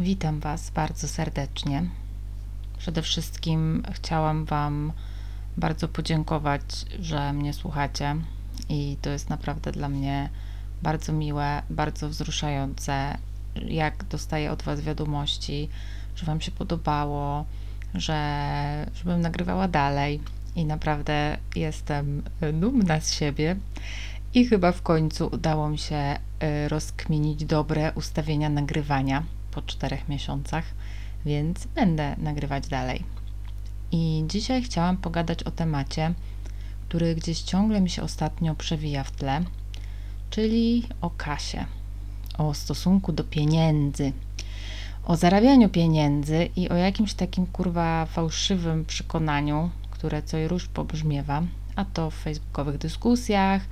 Witam Was bardzo serdecznie. Przede wszystkim chciałam Wam bardzo podziękować, że mnie słuchacie, i to jest naprawdę dla mnie bardzo miłe, bardzo wzruszające, jak dostaję od Was wiadomości, że Wam się podobało, że żebym nagrywała dalej. I naprawdę jestem dumna z siebie. I chyba w końcu udało mi się y, rozkminić dobre ustawienia nagrywania po czterech miesiącach, więc będę nagrywać dalej. I dzisiaj chciałam pogadać o temacie, który gdzieś ciągle mi się ostatnio przewija w tle, czyli o kasie, o stosunku do pieniędzy, o zarabianiu pieniędzy i o jakimś takim kurwa fałszywym przekonaniu, które co i róż pobrzmiewa, a to w facebookowych dyskusjach,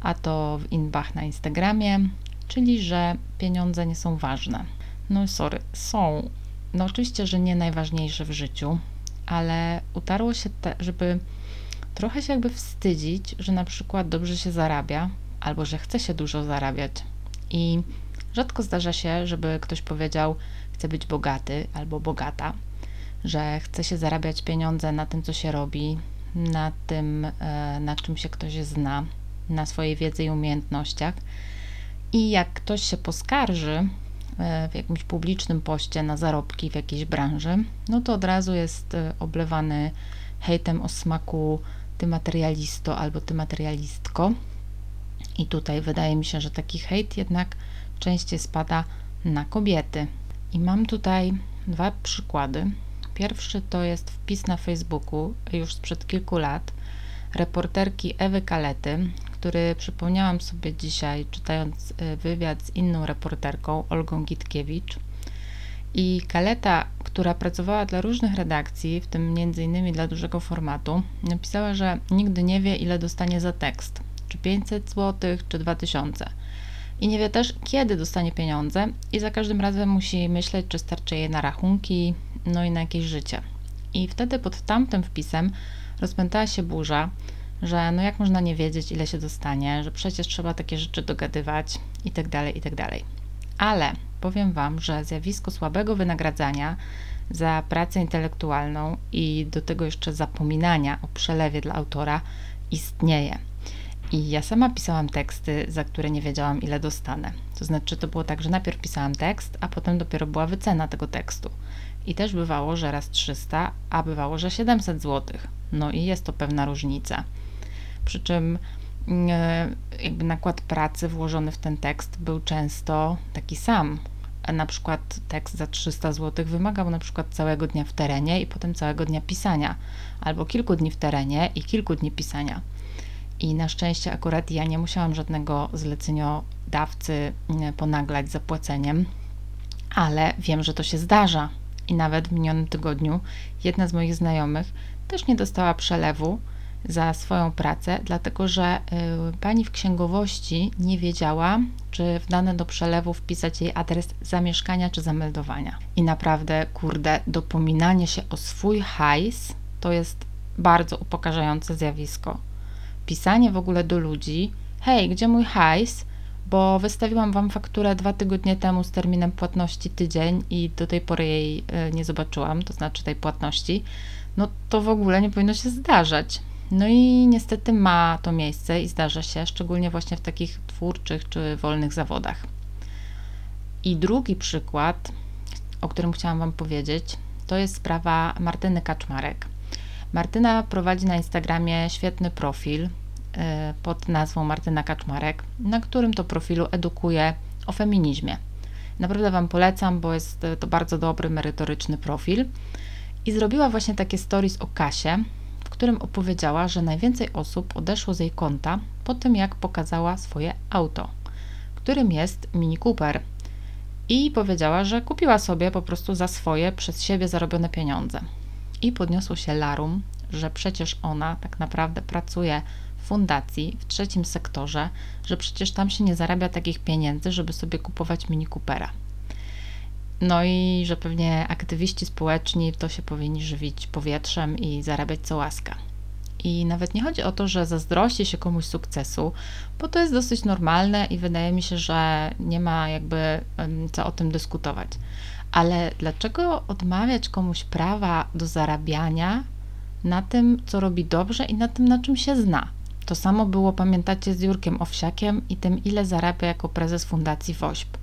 a to w inbach na Instagramie, czyli że pieniądze nie są ważne. No sorry, są. No oczywiście, że nie najważniejsze w życiu, ale utarło się, te, żeby trochę się jakby wstydzić, że na przykład dobrze się zarabia, albo że chce się dużo zarabiać. I rzadko zdarza się, żeby ktoś powiedział, chce być bogaty albo bogata, że chce się zarabiać pieniądze na tym, co się robi, na tym, e, na czym się ktoś zna, na swojej wiedzy i umiejętnościach. I jak ktoś się poskarży w jakimś publicznym poście na zarobki w jakiejś branży, no to od razu jest e, oblewany hejtem o smaku ty materialisto albo ty materialistko. I tutaj wydaje mi się, że taki hejt jednak częściej spada na kobiety. I mam tutaj dwa przykłady. Pierwszy to jest wpis na Facebooku już sprzed kilku lat reporterki Ewy Kalety, który przypomniałam sobie dzisiaj, czytając y, wywiad z inną reporterką, Olgą Gitkiewicz. I Kaleta, która pracowała dla różnych redakcji, w tym m.in. dla dużego formatu, napisała, że nigdy nie wie, ile dostanie za tekst czy 500 zł, czy 2000. I nie wie też, kiedy dostanie pieniądze, i za każdym razem musi myśleć, czy starczy jej na rachunki, no i na jakieś życie. I wtedy pod tamtym wpisem rozpętała się burza, że no jak można nie wiedzieć, ile się dostanie, że przecież trzeba takie rzeczy dogadywać i tak dalej, i tak. Ale powiem Wam, że zjawisko słabego wynagradzania za pracę intelektualną i do tego jeszcze zapominania o przelewie dla autora istnieje. I ja sama pisałam teksty, za które nie wiedziałam, ile dostanę. To znaczy, to było tak, że najpierw pisałam tekst, a potem dopiero była wycena tego tekstu. I też bywało, że raz 300, a bywało, że 700 zł. No i jest to pewna różnica. Przy czym e, jakby nakład pracy włożony w ten tekst był często taki sam. Na przykład tekst za 300 zł wymagał na przykład całego dnia w terenie i potem całego dnia pisania, albo kilku dni w terenie i kilku dni pisania. I na szczęście akurat ja nie musiałam żadnego zleceniodawcy ponaglać zapłaceniem, ale wiem, że to się zdarza. I nawet w minionym tygodniu jedna z moich znajomych też nie dostała przelewu za swoją pracę, dlatego że y, pani w księgowości nie wiedziała, czy w dane do przelewu wpisać jej adres zamieszkania czy zameldowania. I naprawdę, kurde, dopominanie się o swój hajs to jest bardzo upokarzające zjawisko pisanie w ogóle do ludzi, hej, gdzie mój hajs, bo wystawiłam Wam fakturę dwa tygodnie temu z terminem płatności tydzień i do tej pory jej e, nie zobaczyłam, to znaczy tej płatności, no to w ogóle nie powinno się zdarzać. No i niestety ma to miejsce i zdarza się, szczególnie właśnie w takich twórczych czy wolnych zawodach. I drugi przykład, o którym chciałam Wam powiedzieć, to jest sprawa Martyny Kaczmarek. Martyna prowadzi na Instagramie świetny profil e, pod nazwą Martyna Kaczmarek, na którym to profilu edukuje o feminizmie. Naprawdę Wam polecam, bo jest to bardzo dobry, merytoryczny profil. I zrobiła właśnie takie stories o Kasie, którym opowiedziała, że najwięcej osób odeszło z jej konta po tym, jak pokazała swoje auto, którym jest Mini Cooper. I powiedziała, że kupiła sobie po prostu za swoje, przez siebie zarobione pieniądze i podniosło się larum, że przecież ona tak naprawdę pracuje w fundacji, w trzecim sektorze, że przecież tam się nie zarabia takich pieniędzy, żeby sobie kupować Mini Coopera. No i że pewnie aktywiści społeczni to się powinni żywić powietrzem i zarabiać co łaska. I nawet nie chodzi o to, że zazdrości się komuś sukcesu, bo to jest dosyć normalne i wydaje mi się, że nie ma jakby co o tym dyskutować Ale dlaczego odmawiać komuś prawa do zarabiania na tym, co robi dobrze i na tym, na czym się zna? To samo było, pamiętacie, z Jurkiem Owsiakiem i tym, ile zarabia jako prezes Fundacji WOŚP.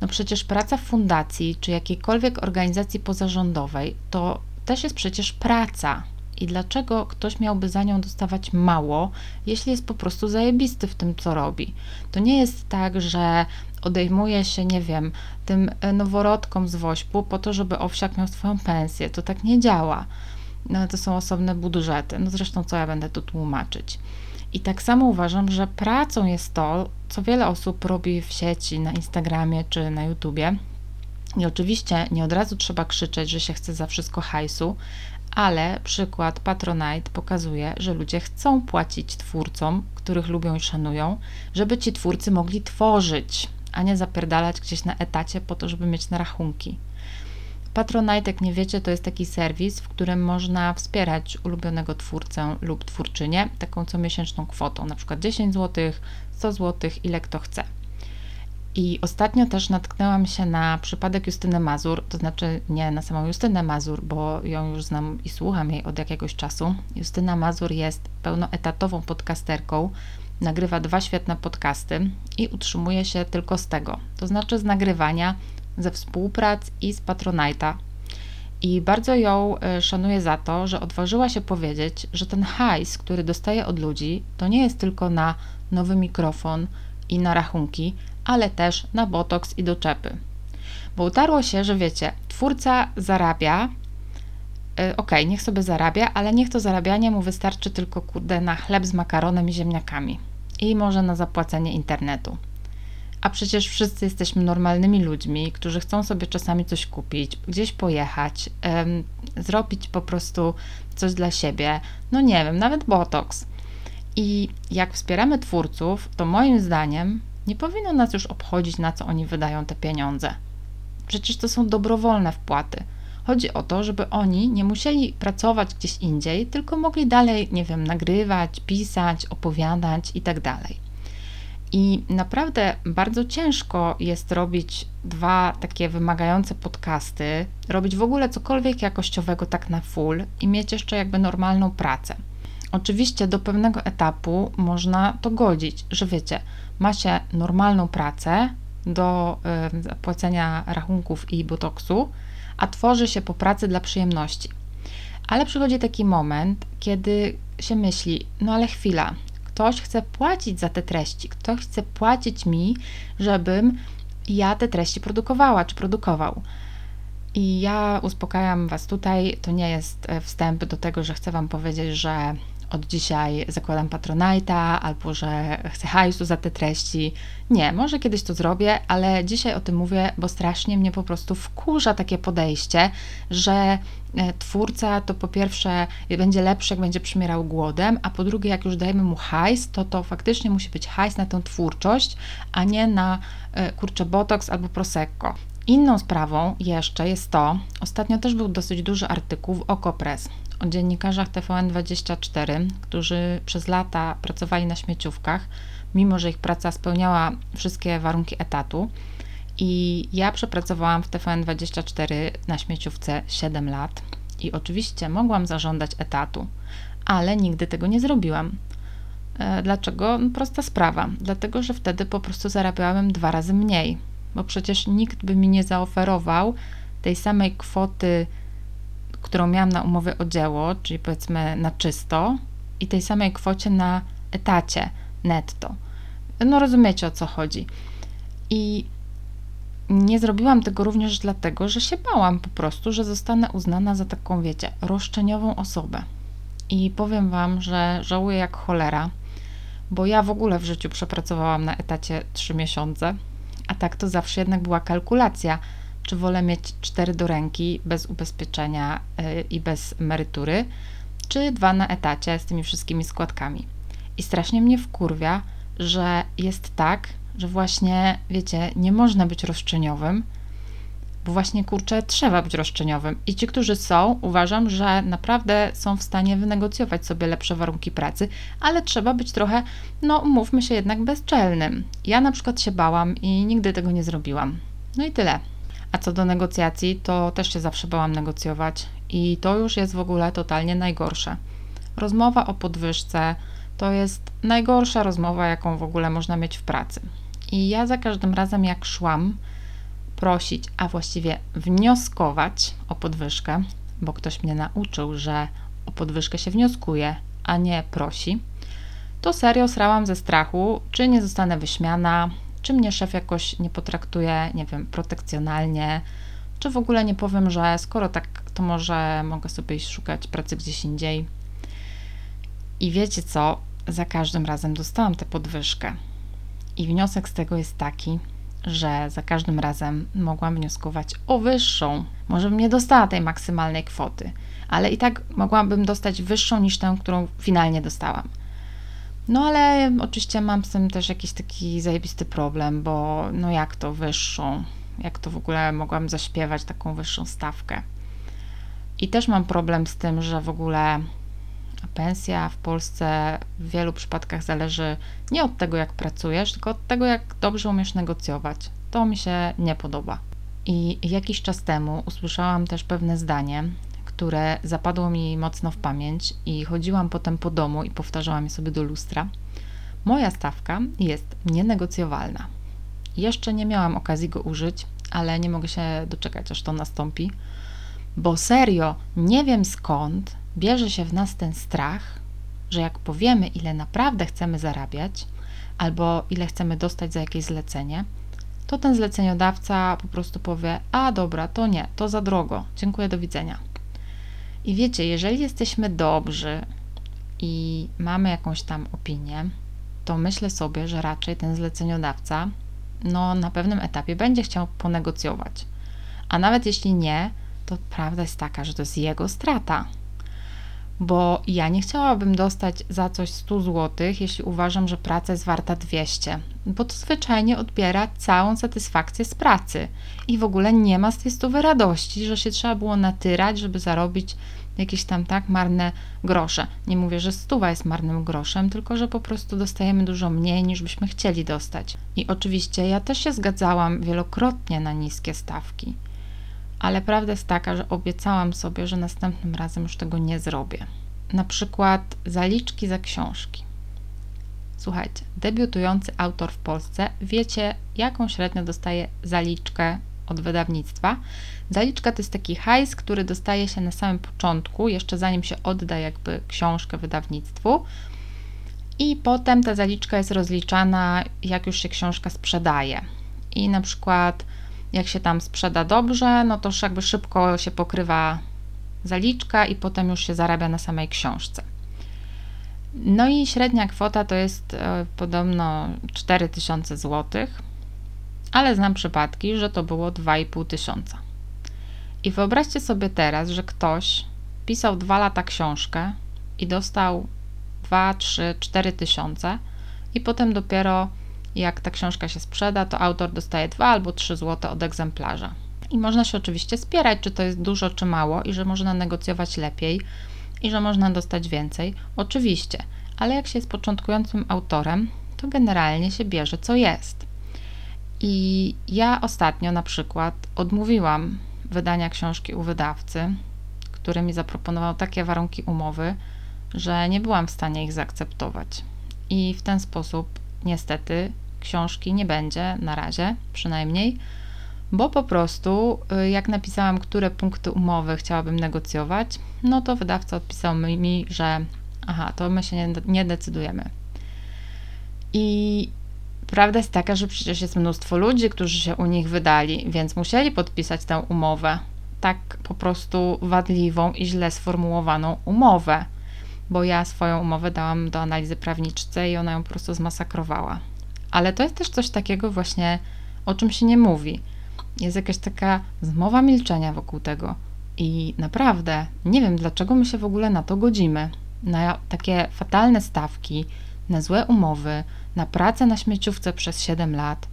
No przecież praca w fundacji czy jakiejkolwiek organizacji pozarządowej to też jest przecież praca. I dlaczego ktoś miałby za nią dostawać mało, jeśli jest po prostu zajebisty w tym, co robi? To nie jest tak, że odejmuje się, nie wiem, tym noworodkom z wośpu po to, żeby owsiak miał swoją pensję. To tak nie działa. No, to są osobne budżety. No zresztą, co ja będę tu tłumaczyć. I tak samo uważam, że pracą jest to, co wiele osób robi w sieci, na Instagramie czy na YouTubie. I oczywiście nie od razu trzeba krzyczeć, że się chce za wszystko hajsu, ale przykład Patronite pokazuje, że ludzie chcą płacić twórcom, których lubią i szanują, żeby ci twórcy mogli tworzyć, a nie zapierdalać gdzieś na etacie po to, żeby mieć na rachunki. Patronite, jak nie wiecie, to jest taki serwis, w którym można wspierać ulubionego twórcę lub twórczynię taką comiesięczną kwotą, na przykład 10 zł, 100 zł, ile kto chce. I ostatnio też natknęłam się na przypadek Justyny Mazur, to znaczy nie na samą Justynę Mazur, bo ją już znam i słucham jej od jakiegoś czasu. Justyna Mazur jest pełnoetatową podcasterką, nagrywa dwa świetne podcasty i utrzymuje się tylko z tego, to znaczy z nagrywania ze współprac i z Patronite'a. I bardzo ją e, szanuję za to, że odważyła się powiedzieć, że ten hajs, który dostaje od ludzi, to nie jest tylko na nowy mikrofon i na rachunki, ale też na botoks i doczepy. Bo utarło się, że wiecie, twórca zarabia, yy, okej, okay, niech sobie zarabia, ale niech to zarabianie mu wystarczy tylko kurde na chleb z makaronem i ziemniakami i może na zapłacenie internetu. A przecież wszyscy jesteśmy normalnymi ludźmi, którzy chcą sobie czasami coś kupić, gdzieś pojechać, ym, zrobić po prostu coś dla siebie. No nie wiem, nawet botoks. I jak wspieramy twórców, to moim zdaniem nie powinno nas już obchodzić, na co oni wydają te pieniądze. Przecież to są dobrowolne wpłaty. Chodzi o to, żeby oni nie musieli pracować gdzieś indziej, tylko mogli dalej, nie wiem, nagrywać, pisać, opowiadać itd. I naprawdę bardzo ciężko jest robić dwa takie wymagające podcasty, robić w ogóle cokolwiek jakościowego tak na full i mieć jeszcze jakby normalną pracę. Oczywiście do pewnego etapu można to godzić, że wiecie, ma się normalną pracę do y, zapłacenia rachunków i botoksu, a tworzy się po pracy dla przyjemności. Ale przychodzi taki moment, kiedy się myśli, no ale chwila, ktoś chce płacić za te treści, ktoś chce płacić mi, żebym ja te treści produkowała czy produkował. I ja uspokajam Was tutaj, to nie jest e, wstęp do tego, że chcę Wam powiedzieć, że od dzisiaj zakładam Patronite'a albo że chcę hajsu za te treści. Nie, może kiedyś to zrobię, ale dzisiaj o tym mówię, bo strasznie mnie po prostu wkurza takie podejście, że e, twórca to po pierwsze będzie lepszy, jak będzie przymierał głodem, a po drugie, jak już dajemy mu hajs, to to faktycznie musi być hajs na tę twórczość, a nie na e, kurczę botox albo prosecco. Inną sprawą jeszcze jest to, ostatnio też był dosyć duży artykuł w Okopres o dziennikarzach TVN24, którzy przez lata pracowali na śmieciówkach, mimo że ich praca spełniała wszystkie warunki etatu. I ja przepracowałam w TVN24 na śmieciówce 7 lat i oczywiście mogłam zażądać etatu, ale nigdy tego nie zrobiłam. E, dlaczego? No, prosta sprawa. Dlatego, że wtedy po prostu zarabiałam dwa razy mniej, bo przecież nikt by mi nie zaoferował tej samej kwoty którą miałam na umowie o dzieło, czyli powiedzmy na czysto, i tej samej kwocie na etacie netto. No rozumiecie o co chodzi. I nie zrobiłam tego również dlatego, że się bałam po prostu, że zostanę uznana za taką, wiecie, roszczeniową osobę. I powiem Wam, że żałuję jak cholera, bo ja w ogóle w życiu przepracowałam na etacie 3 miesiące, a tak to zawsze jednak była kalkulacja czy wolę mieć cztery do ręki bez ubezpieczenia y, i bez emerytury, czy dwa na etacie z tymi wszystkimi składkami. I strasznie mnie wkurwia, że jest tak, że właśnie, wiecie, nie można być roszczeniowym, bo właśnie kurczę, trzeba być roszczeniowym. I ci, którzy są, uważam, że naprawdę są w stanie wynegocjować sobie lepsze warunki pracy, ale trzeba być trochę, no mówmy się jednak bezczelnym. Ja na przykład się bałam i nigdy tego nie zrobiłam. No i tyle. A co do negocjacji, to też się zawsze bałam negocjować i to już jest w ogóle totalnie najgorsze. Rozmowa o podwyżce to jest najgorsza rozmowa, jaką w ogóle można mieć w pracy. I ja za każdym razem, jak szłam prosić, a właściwie wnioskować o podwyżkę, bo ktoś mnie nauczył, że o podwyżkę się wnioskuje, a nie prosi, to serio srałam ze strachu, czy nie zostanę wyśmiana, czy mnie szef jakoś nie potraktuje, nie wiem, protekcjonalnie, czy w ogóle nie powiem, że skoro tak, to może mogę sobie iść szukać pracy gdzieś indziej. I wiecie co? Za każdym razem dostałam tę podwyżkę. I wniosek z tego jest taki, że za każdym razem mogłam wnioskować o wyższą. Może bym nie dostała tej maksymalnej kwoty, ale i tak mogłabym dostać wyższą niż tę, którą finalnie dostałam. No ale oczywiście mam z tym też jakiś taki zajebisty problem, bo no jak to wyższą? Jak to w ogóle mogłam zaśpiewać taką wyższą stawkę? I też mam problem z tym, że w ogóle pensja w Polsce w wielu przypadkach zależy nie od tego, jak pracujesz, tylko od tego, jak dobrze umiesz negocjować. To mi się nie podoba. I jakiś czas temu usłyszałam też pewne zdanie, które zapadło mi mocno w pamięć i chodziłam potem po domu i powtarzałam je sobie do lustra. Moja stawka jest nienegocjowalna. Jeszcze nie miałam okazji go użyć, ale nie mogę się doczekać, aż to nastąpi, bo serio nie wiem skąd bierze się w nas ten strach, że jak powiemy, ile naprawdę chcemy zarabiać, albo ile chcemy dostać za jakieś zlecenie, to ten zleceniodawca po prostu powie: A dobra, to nie, to za drogo, dziękuję, do widzenia. I wiecie, jeżeli jesteśmy dobrzy i mamy jakąś tam opinię, to myślę sobie, że raczej ten zleceniodawca no, na pewnym etapie będzie chciał ponegocjować. A nawet jeśli nie, to prawda jest taka, że to jest jego strata bo ja nie chciałabym dostać za coś 100 zł, jeśli uważam, że praca jest warta 200, bo to zwyczajnie odbiera całą satysfakcję z pracy i w ogóle nie ma z tej stówy radości, że się trzeba było natyrać, żeby zarobić jakieś tam tak marne grosze. Nie mówię, że stuwa jest marnym groszem, tylko że po prostu dostajemy dużo mniej niż byśmy chcieli dostać. I oczywiście ja też się zgadzałam wielokrotnie na niskie stawki ale prawda jest taka, że obiecałam sobie, że następnym razem już tego nie zrobię. Na przykład zaliczki za książki. Słuchajcie, debiutujący autor w Polsce, wiecie, jaką średnio dostaje zaliczkę od wydawnictwa? Zaliczka to jest taki hajs, który dostaje się na samym początku, jeszcze zanim się odda jakby książkę wydawnictwu. I potem ta zaliczka jest rozliczana, jak już się książka sprzedaje. I na przykład jak się tam sprzeda dobrze, no to jakby szybko się pokrywa zaliczka i potem już się zarabia na samej książce. No i średnia kwota to jest e, podobno 4000 zł, ale znam przypadki, że to było 2,5 tysiąca. I wyobraźcie sobie teraz, że ktoś pisał dwa lata książkę i dostał 2, 3, 4 tysiące i potem dopiero jak ta książka się sprzeda, to autor dostaje 2 albo 3 zł od egzemplarza. I można się oczywiście spierać, czy to jest dużo, czy mało, i że można negocjować lepiej, i że można dostać więcej. Oczywiście, ale jak się jest początkującym autorem, to generalnie się bierze co jest. I ja ostatnio na przykład odmówiłam wydania książki u wydawcy, który mi zaproponował takie warunki umowy, że nie byłam w stanie ich zaakceptować. I w ten sposób niestety książki nie będzie na razie, przynajmniej, bo po prostu, y, jak napisałam, które punkty umowy chciałabym negocjować, no to wydawca odpisał mi, że aha, to my się nie, nie decydujemy. I prawda jest taka, że przecież jest mnóstwo ludzi, którzy się u nich wydali, więc musieli podpisać tę umowę. Tak po prostu wadliwą i źle sformułowaną umowę, bo ja swoją umowę dałam do analizy prawniczce i ona ją po prostu zmasakrowała. Ale to jest też coś takiego właśnie, o czym się nie mówi. Jest jakaś taka zmowa milczenia wokół tego. I naprawdę nie wiem, dlaczego my się w ogóle na to godzimy. Na takie fatalne stawki, na złe umowy, na pracę na śmieciówce przez 7 lat.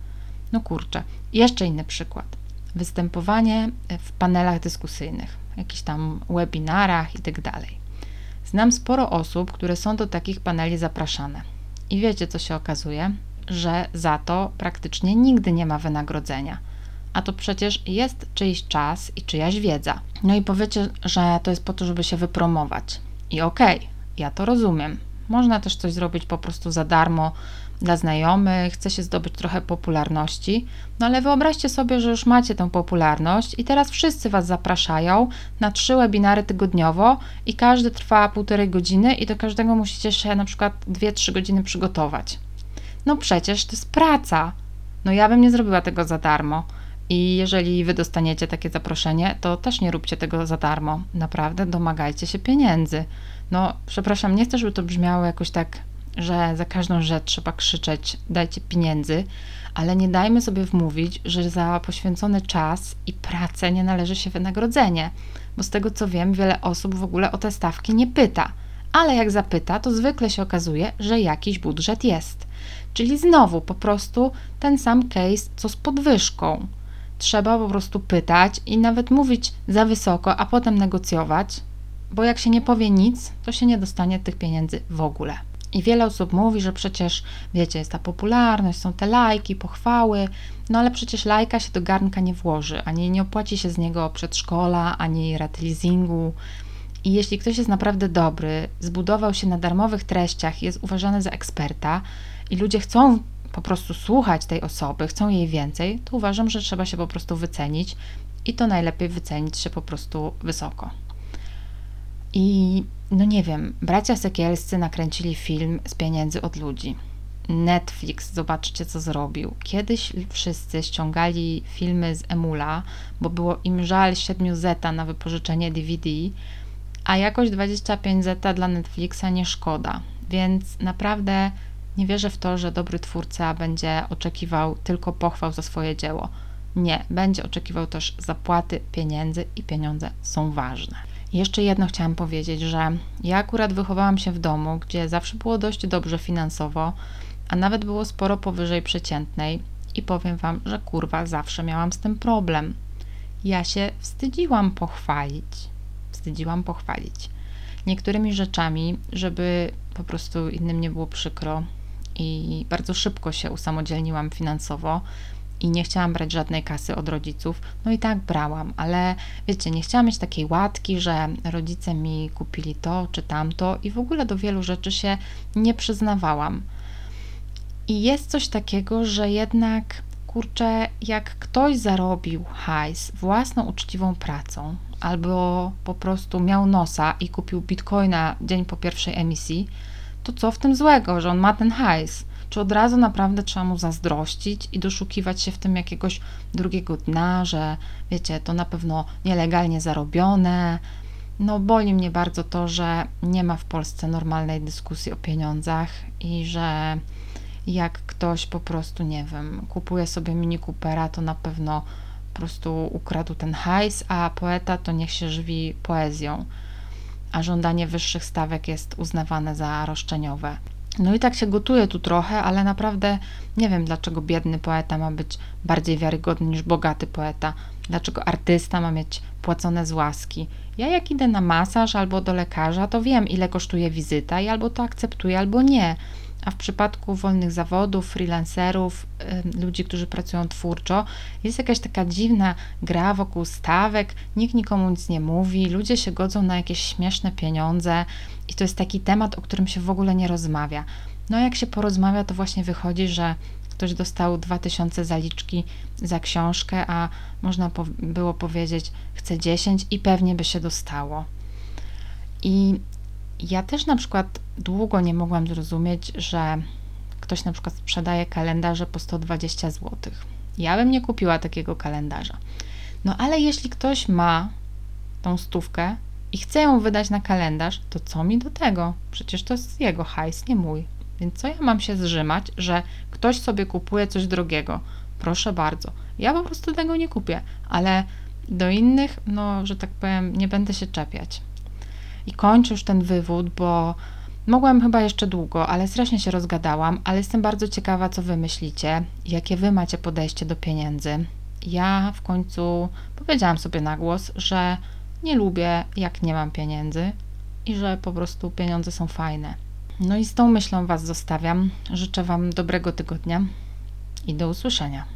No kurczę. Jeszcze inny przykład. Występowanie w panelach dyskusyjnych, jakichś tam webinarach itd. Tak Znam sporo osób, które są do takich paneli zapraszane. I wiecie, co się okazuje? Że za to praktycznie nigdy nie ma wynagrodzenia. a to przecież jest czyjś czas i czyjaś wiedza. No i powiecie, że to jest po to, żeby się wypromować. I okej, okay, ja to rozumiem. Można też coś zrobić po prostu za darmo dla znajomych, chce się zdobyć trochę popularności. No ale wyobraźcie sobie, że już macie tę popularność i teraz wszyscy Was zapraszają na trzy webinary tygodniowo i każdy trwa półtorej godziny i do każdego musicie się na przykład 2-3 godziny przygotować. No przecież to jest praca. No ja bym nie zrobiła tego za darmo. I jeżeli wy dostaniecie takie zaproszenie, to też nie róbcie tego za darmo. Naprawdę domagajcie się pieniędzy. No, przepraszam, nie chcę, żeby to brzmiało jakoś tak, że za każdą rzecz trzeba krzyczeć, dajcie pieniędzy, ale nie dajmy sobie wmówić, że za poświęcony czas i pracę nie należy się wynagrodzenie, bo z tego co wiem, wiele osób w ogóle o te stawki nie pyta. Ale jak zapyta, to zwykle się okazuje, że jakiś budżet jest. Czyli znowu po prostu ten sam case, co z podwyżką. Trzeba po prostu pytać i nawet mówić za wysoko, a potem negocjować, bo jak się nie powie nic, to się nie dostanie tych pieniędzy w ogóle. I wiele osób mówi, że przecież, wiecie, jest ta popularność, są te lajki, pochwały, no ale przecież lajka się do garnka nie włoży, ani nie opłaci się z niego przedszkola, ani rat leasingu. I jeśli ktoś jest naprawdę dobry, zbudował się na darmowych treściach, jest uważany za eksperta i ludzie chcą po prostu słuchać tej osoby, chcą jej więcej, to uważam, że trzeba się po prostu wycenić i to najlepiej wycenić się po prostu wysoko. I no nie wiem, bracia Sekielscy nakręcili film z pieniędzy od ludzi. Netflix, zobaczcie co zrobił. Kiedyś wszyscy ściągali filmy z Emula, bo było im żal 7 zeta na wypożyczenie DVD, a jakoś 25 zeta dla Netflixa nie szkoda. Więc naprawdę nie wierzę w to, że dobry twórca będzie oczekiwał tylko pochwał za swoje dzieło. Nie, będzie oczekiwał też zapłaty pieniędzy i pieniądze są ważne. Jeszcze jedno chciałam powiedzieć, że ja akurat wychowałam się w domu, gdzie zawsze było dość dobrze finansowo, a nawet było sporo powyżej przeciętnej i powiem Wam, że kurwa zawsze miałam z tym problem. Ja się wstydziłam pochwalić. Wstydziłam pochwalić niektórymi rzeczami, żeby po prostu innym nie było przykro, i bardzo szybko się usamodzielniłam finansowo i nie chciałam brać żadnej kasy od rodziców. No i tak brałam, ale wiecie, nie chciałam mieć takiej łatki, że rodzice mi kupili to czy tamto i w ogóle do wielu rzeczy się nie przyznawałam. I jest coś takiego, że jednak kurczę, jak ktoś zarobił hajs własną uczciwą pracą, albo po prostu miał nosa i kupił bitcoina dzień po pierwszej emisji, to co w tym złego, że on ma ten hajs? Czy od razu naprawdę trzeba mu zazdrościć i doszukiwać się w tym jakiegoś drugiego dna, że wiecie, to na pewno nielegalnie zarobione? No, boli mnie bardzo to, że nie ma w Polsce normalnej dyskusji o pieniądzach i że jak ktoś po prostu, nie wiem, kupuje sobie mini Coopera, to na pewno po prostu ukradł ten hajs, a poeta to niech się żywi poezją a żądanie wyższych stawek jest uznawane za roszczeniowe. No i tak się gotuje tu trochę, ale naprawdę nie wiem, dlaczego biedny poeta ma być bardziej wiarygodny niż bogaty poeta. Dlaczego artysta ma mieć płacone z łaski. Ja jak idę na masaż albo do lekarza, to wiem, ile kosztuje wizyta i albo to akceptuję, albo nie. A w przypadku wolnych zawodów, freelancerów, ludzi, którzy pracują twórczo, jest jakaś taka dziwna gra wokół stawek, nikt nikomu nic nie mówi, ludzie się godzą na jakieś śmieszne pieniądze i to jest taki temat, o którym się w ogóle nie rozmawia. No jak się porozmawia, to właśnie wychodzi, że ktoś dostał 2000 zaliczki za książkę, a można było powiedzieć, chce 10 i pewnie by się dostało. I ja też na przykład długo nie mogłam zrozumieć, że ktoś na przykład sprzedaje kalendarze po 120 zł. Ja bym nie kupiła takiego kalendarza. No ale jeśli ktoś ma tą stówkę i chce ją wydać na kalendarz, to co mi do tego? Przecież to jest jego hajs, nie mój. Więc co ja mam się zrzymać, że ktoś sobie kupuje coś drogiego? Proszę bardzo. Ja po prostu tego nie kupię, ale do innych, no, że tak powiem, nie będę się czepiać. I kończę już ten wywód, bo mogłam chyba jeszcze długo, ale strasznie się rozgadałam, ale jestem bardzo ciekawa, co wy myślicie, jakie wy macie podejście do pieniędzy. Ja w końcu powiedziałam sobie na głos, że nie lubię, jak nie mam pieniędzy i że po prostu pieniądze są fajne. No i z tą myślą Was zostawiam. Życzę Wam dobrego tygodnia i do usłyszenia.